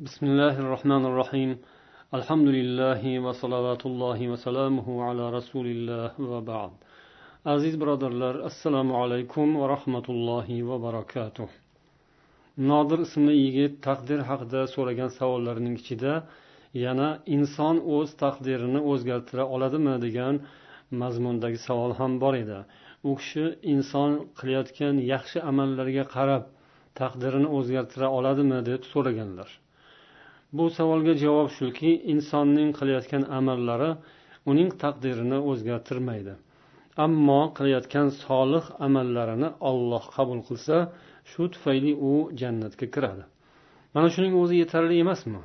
بسم الله الرحمن الرحيم الحمد لله وصلوات الله وسلامه على رسول الله وبعد aziz birodarlar assalomu alaykum va rahmatullohi va barakatuh nodir ismli yigit taqdir haqida so'ragan savollarining ichida yana inson o'z taqdirini o'zgartira oladimi degan mazmundagi savol ham bor edi u kishi inson qilayotgan yaxshi amallariga qarab taqdirini o'zgartira oladimi deb so'raganlar Bu savolga javob shuki insonning qilayotgan amallari uning taqdirini o'zgartirmaydi. Ammo qilayotgan solih amallarini olloh qabul qilsa shu tufayli u jannatga kiradi. Mana shuning o'zi yetarli emasmi?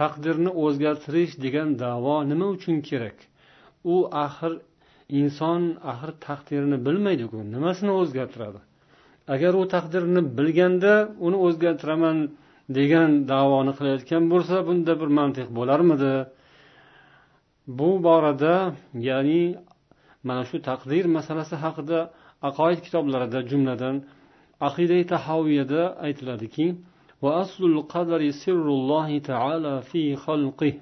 Taqdirni o'zgartirish degan davo nima uchun kerak? U axir inson axir taqdirini bilmaydiku nimasini o'zgartiradi? Agar u taqdirni bilganda uni o'zgartiraman degan davoni qilayotgan bo'lsa bunda bir mantiq bo'larmidi bu borada ya'ni mana shu taqdir masalasi haqida aqoid kitoblarida jumladan aqida tahoviyada aytiladiki وأصل القدر سر الله تعالى في خلقه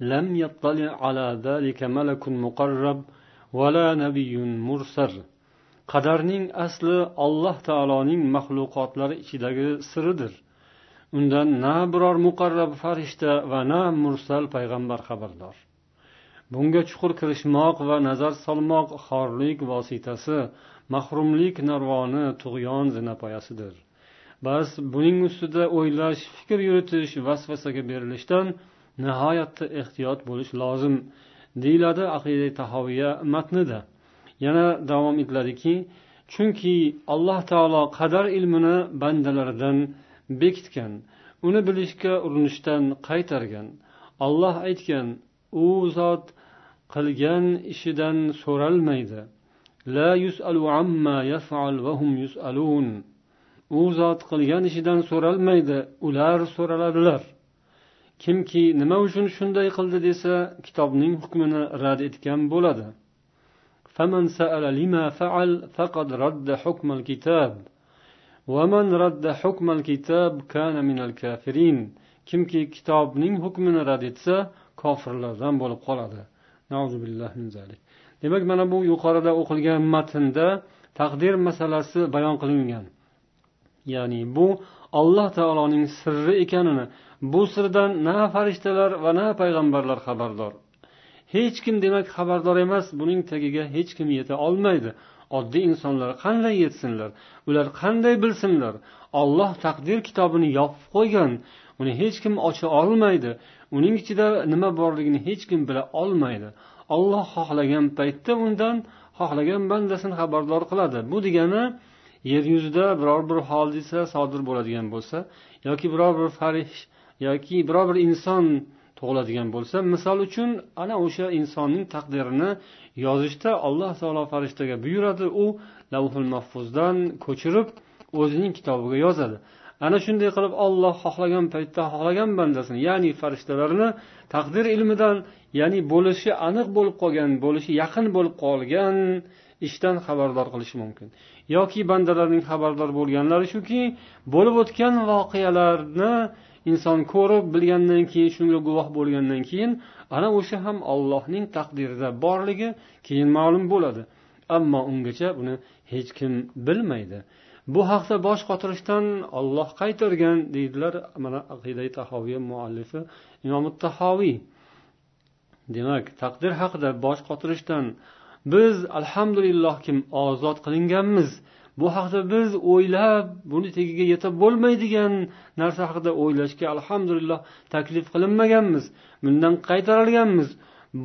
لم يطلع على ذلك ملك مقرب ولا نبي مرسل qadarning asli alloh taoloning maxluqotlari ichidagi siridir Undan na biror muqarrab farishta va na mursal payg'ambar xabardor. Bunga chuqur kirishmoq va nazar solmoq xorlik vositasi mahrumlik narvoni tug'yon zinapoyasidir. Bas buning ustida o'ylash fikr yuritish vasvasaga berilishdan nihoyatda ehtiyot bo'lish lozim deyiladi aqida tahoviya matnida. Yana davom etiladiki chunki alloh taolo qadar ilmini bandalaridan bekitgan uni bilishga urinishdan qaytargan olloh aytgan u zot qilgan ishidan so'ralmaydi la yusalu amma yafal va hum yusalun u zot qilgan ishidan so'ralmaydi ular so'raladilar kimki nima uchun shunday qildi desa kitobning hukmini rad etgan bo'ladi فمن سأل لما فعل فقد رد حكم الكتاب ومن رد حكم الكتاب كان من الكافرين kimki kitobning hukmini rad etsa kofirlardan bo'lib qoladi demak mana bu yuqorida o'qilgan matnda taqdir masalasi bayon qilingan ya'ni bu alloh taoloning sirri ekanini bu sirdan na farishtalar va na payg'ambarlar xabardor hech kim demak xabardor emas buning tagiga hech kim yeta olmaydi Oddiy insonlar qanday yetsinlar ular qanday bilsinlar olloh taqdir kitobini yopib qo'ygan uni hech kim ocha olmaydi uning ichida nima borligini hech kim bila olmaydi. Olloh xohlagan paytda undan xohlagan bandasini xabardor qiladi. Bu degani yer yuzida biror bir hodisa sodir bo'ladigan bo'lsa yoki biror bir farish yoki biror bir inson tug'iladigan bo'lsa misol uchun ana o'sha insonning taqdirini yozishda alloh taolo farishtaga buyuradi. U lavhul mahfuzdan ko'chirib o'zining kitobiga yozadi. Ana shunday qilib olloh xohlagan paytda xohlagan bandasini ya'ni farishtalarni taqdir ilmidan ya'ni bo'lishi aniq bo'lib qolgan bo'lishi yaqin bo'lib qolgan ishdan xabardor qilishi mumkin. Yoki bandalarning xabardor bo'lganlari shuki bo'lib o'tgan voqealarni inson ko'rib bilgandan keyin shunga guvoh bo'lgandan keyin ana o'sha ham ollohning taqdirida borligi keyin ma'lum bo'ladi. Ammo ungacha buni hech kim bilmaydi. Bu haqda bosh qotirishdan olloh qaytargan deydilar mana aqidai tahoviy muallifi imom tahoviy. Demak taqdir haqida bosh qotirishdan biz alhamdulillohkim ozod qilinganmiz? Bu haqida biz o'ylab buni tagiga yetib bo'lmaydigan narsa haqida o'ylashga alhamdulillah taklif qilinmaganmiz bundan qaytarilganmiz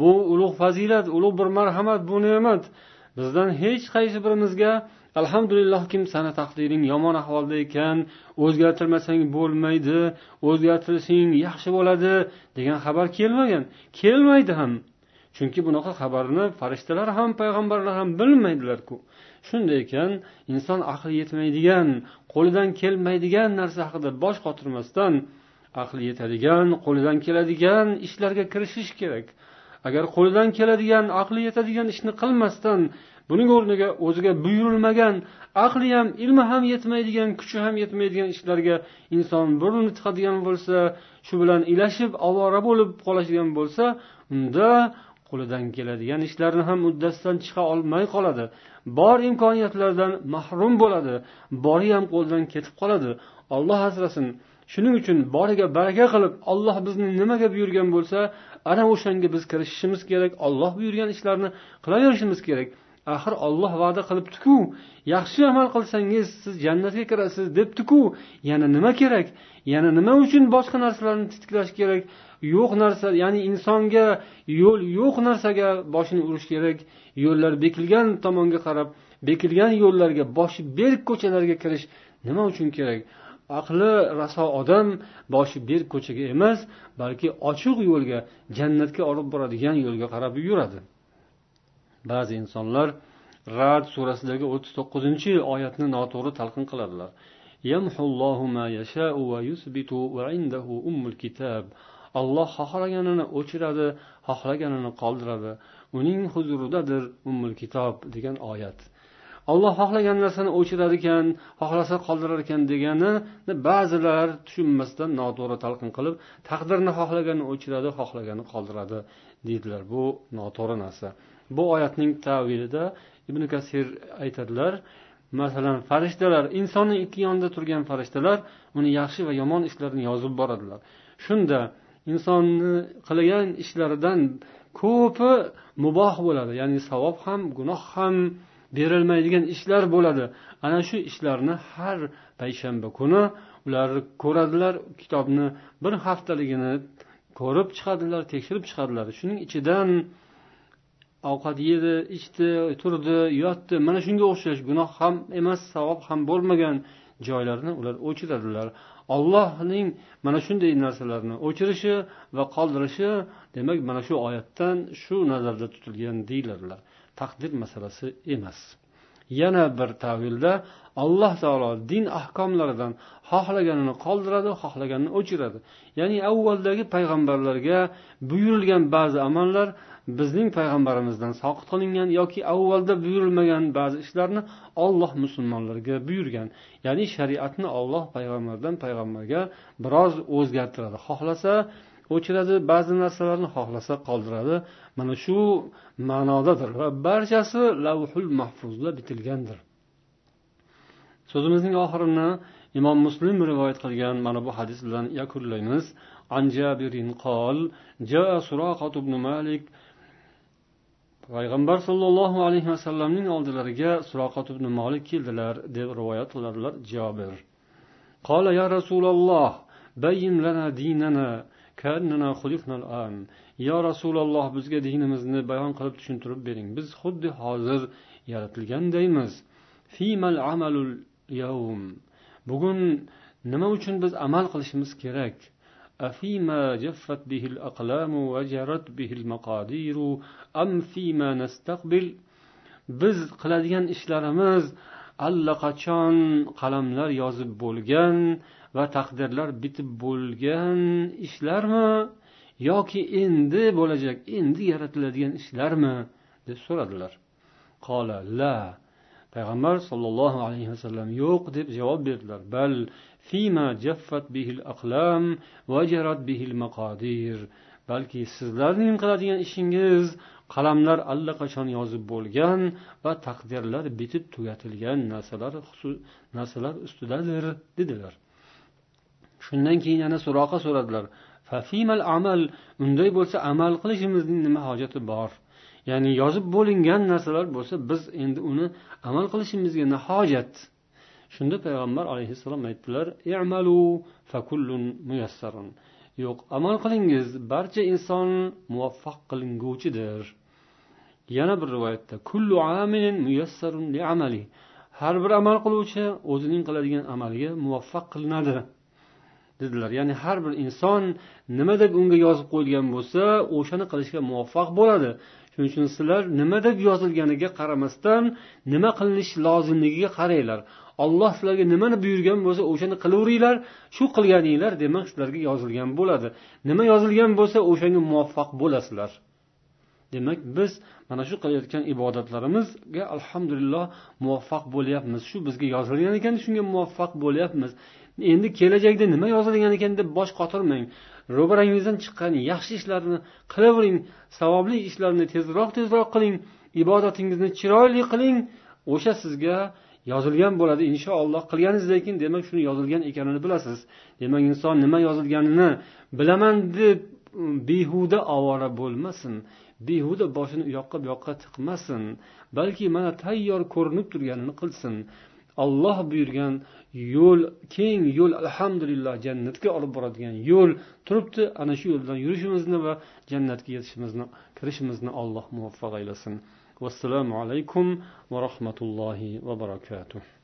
bu ulug' fazilat ulug' bir marhamat bu ne'mat. Bizdan hech qaysi birimizga alhamdulillah kim sani taqdiring yomon ahvolda ekan o'zgartirmasang bo'lmaydi o'zgartirsang yaxshi bo'ladi degan xabar kelmagan. Kelmaydi ham. Chunki bunaqa xabarni farishtalar ham payg'ambarlar ham bilmaydilarku. Shunday ekan inson aqli yetmaydigan qo'lidan kelmaydigan narsa haqida bosh qotirmasdan aqli yetadigan qo'lidan keladigan ishlarga kirishish kerak. Agar qo'lidan keladigan aqli yetadigan ishni qilmasdan buning o'rniga o'ziga buyurilmagan aqli ham ilmi ham yetmaydigan kuchi ham yetmaydigan ishlarga inson burun tiqadigan bo'lsa shu bilan ilashib ovora bo'lib qoladigan bo'lsa unda qo'lidan keladigan ishlarni ham uddasidan chiqa olmay qoladi. Bor imkoniyatlardan mahrum bo'ladi. Bori ham qo'ldan ketib qoladi. Olloh asrasin shuning uchun boriga baraka qilib olloh bizni nimaga buyurgan bo'lsa ana o'shanga biz kirishishimiz kerak olloh buyurgan ishlarni qilaverishimiz kerak. Axir olloh va'da qilibdiku. Yaxshi amal qilsangiz siz jannatga kirasiz debdiku. Yana nima kerak? Yana nima uchun boshqa narsalarni titklash kerak? Yo'q narsa ya'ni insonga yo'l yo'q narsaga boshini urish kerak. Yo'llar bekilgan tomonga qarab bekilgan yo'llarga boshi berk ko'chalarga kirish nima uchun kerak? Aqli raso odam boshi berk ko'chaga emas balki ochiq yo'lga jannatga olib boradigan yo'lga qarab yuradi. Ba'zi insonlar rad surasidagi o'ttiz to'qqizinchi oyatni noto'g'ri talqin qiladilar. Olloh xohlaganini o'chiradi xohlaganini qoldiradi. Uning huzuridadir ummul kitob degan oyat. Olloh xohlagan narsani o'chirar ekan xohlasa qoldirar ekan deganini ba'zilar tushunmasdan noto'g'ri talqin qilib taqdirni xohlaganini o'chiradi xohlaganini qoldiradi deydilar. Bu noto'g'ri narsa. Bu oyatning tavilida ibn kasir aytadilar masalan farishtalar insonning ikki yonida turgan farishtalar uni yaxshi va yomon ishlarini yozib boradilar. Shunda insonni qilgan ishlaridan ko'pi muboh bo'ladi ya'ni savob ham gunoh ham berilmaydigan ishlar bo'ladi. Ana shu ishlarni har payshanba kuni ular ko'radilar kitobni bir haftaligini ko'rib chiqadilar tekshirib chiqadilar. Shuning ichidan ovqat yedi ichdi turdi yotdi. Mana shunga o'xshash gunoh ham emas savob ham bo'lmagan joylarni ular o'chiradilar. Ollohning mana shunday narsalarni o'chirishi va qoldirishi demak mana shu oyatdan shu nazarda tutilgan deyiladilar. Taqdir masalasi emas. Yana bir tavilda alloh taolo din ahkomlaridan xohlaganini qoldiradi xohlaganini o'chiradi. Ya'ni avvaldagi payg'ambarlarga buyurilgan ba'zi amallar bizning payg'ambarimizdan soqit qilingan yoki avvalda buyurilmagan ba'zi ishlarni olloh musulmonlarga buyurgan. Ya'ni shariatni olloh payg'ambardan payg'ambarga biroz o'zgartiradi xohlasa o'chiradi ba'zi narsalarni xohlasa qoldiradi. mana shu ma'nodadir va barchasi lavhul mahfuzda bitilgandir so'zimizning oxirini imom muslim rivoyat qilgan mana bu hadis bilan yakunlaymiz عن جابر قال جاء سراقة بن مالك payg'ambar sollallohu alayhi vasallamning oldilariga suroqat ibn molik keldilar deb rivoyat qiladilar jobir قال يا رسول الله بين لنا ديننا yo rasululloh bizga dinimizni bayon qilib tushuntirib bering biz xuddi hozir yaratilgandaymiz bugun nima uchun biz amal qilishimiz kerak أفيما جفت به الأقلام وجرت به المقادير أم فيما نستقبل biz qiladigan ishlarimiz allaqachon qalamlar yozib bo'lgan va taqdirlar bitib bo'lgan ishlarmi? Yoki endi bo'lajak endi yaratiladigan ishlarmi? deb so'radilar. Qola la payg'ambar sollallohu alayhi vasallam yo'q deb javob berdilar. Bal fima jaffat bihil aqlam va jarat bihil maqodir balki sizlarning qiladigan ishingiz qalamlar allaqachon yozib bo'lgan va taqdirlar bitib tugatilgan narsalar narsalar ustidadir dedilar. Shundan keyin yana suroqa so'radilar. Amal unday bo'lsa amal qilishimizning nima hojati bor? Ya'ni yozib bo'lingan narsalar bo'lsa biz endi uni amal qilishimizga ne hojat? Shunda payg'ambar alayhissalom aytdilar yo'q amal qilingiz barcha inson muvaffaq qilinguvchidir. Yana bir rivoyatda kullu amilin muyassarun li amali har bir amal qiluvchi o'zining qiladigan amaliga muvaffaq qilinadi dedilar. Ya'ni har bir inson nima deb unga yozib qo'yilgan bo'lsa o'shani qilishga muvaffaq bo'ladi. Shuning uchun sizlar nima deb yozilganiga qaramasdan nima qilinishi lozimligiga qaranglar. Olloh sizlarga nimani buyurgan bo'lsa o'shani qilaveringlar. Shu qilganinglar demak sizlarga yozilgan bo'ladi. Nima yozilgan bo'lsa o'shanga muvaffaq bo'lasizlar. Demak biz mana shu qilayotgan ibodatlarimizga alhamdulillah muvaffaq bo'lyapmiz. Shu bizga yozilgan ekan shunga muvaffaq bo'lyapmiz. Endi kelajakda nima yozilgan ekan deb bosh qotirmang. Ro'barangizdan chiqqan yaxshi ishlarni qilavering savobli ishlarni tezroq tezroq qiling ibodatingizni chiroyli qiling. O'sha sizga yozilgan bo'ladi. Inshaalloh qilganingiz keyin demak shuni yozilgan ekanini bilasiz. Demak inson nima yozilganini bilaman deb mm, behuda ovora bo'lmasin. Behuda boshini u yoqqa bu yoqqa tiqmasin balki mana tayyor ko'rinib turganini qilsin. Olloh buyurgan yo'l keng yo'l alhamdulillah jannatga olib boradigan yo'l. Turibdi ana shu yo'ldan yurishimizni va jannatga yetishimizni kirishimizni alloh muvaffaq aylasin. Vassalomu alaykum va rahmatullohi va barakatuh.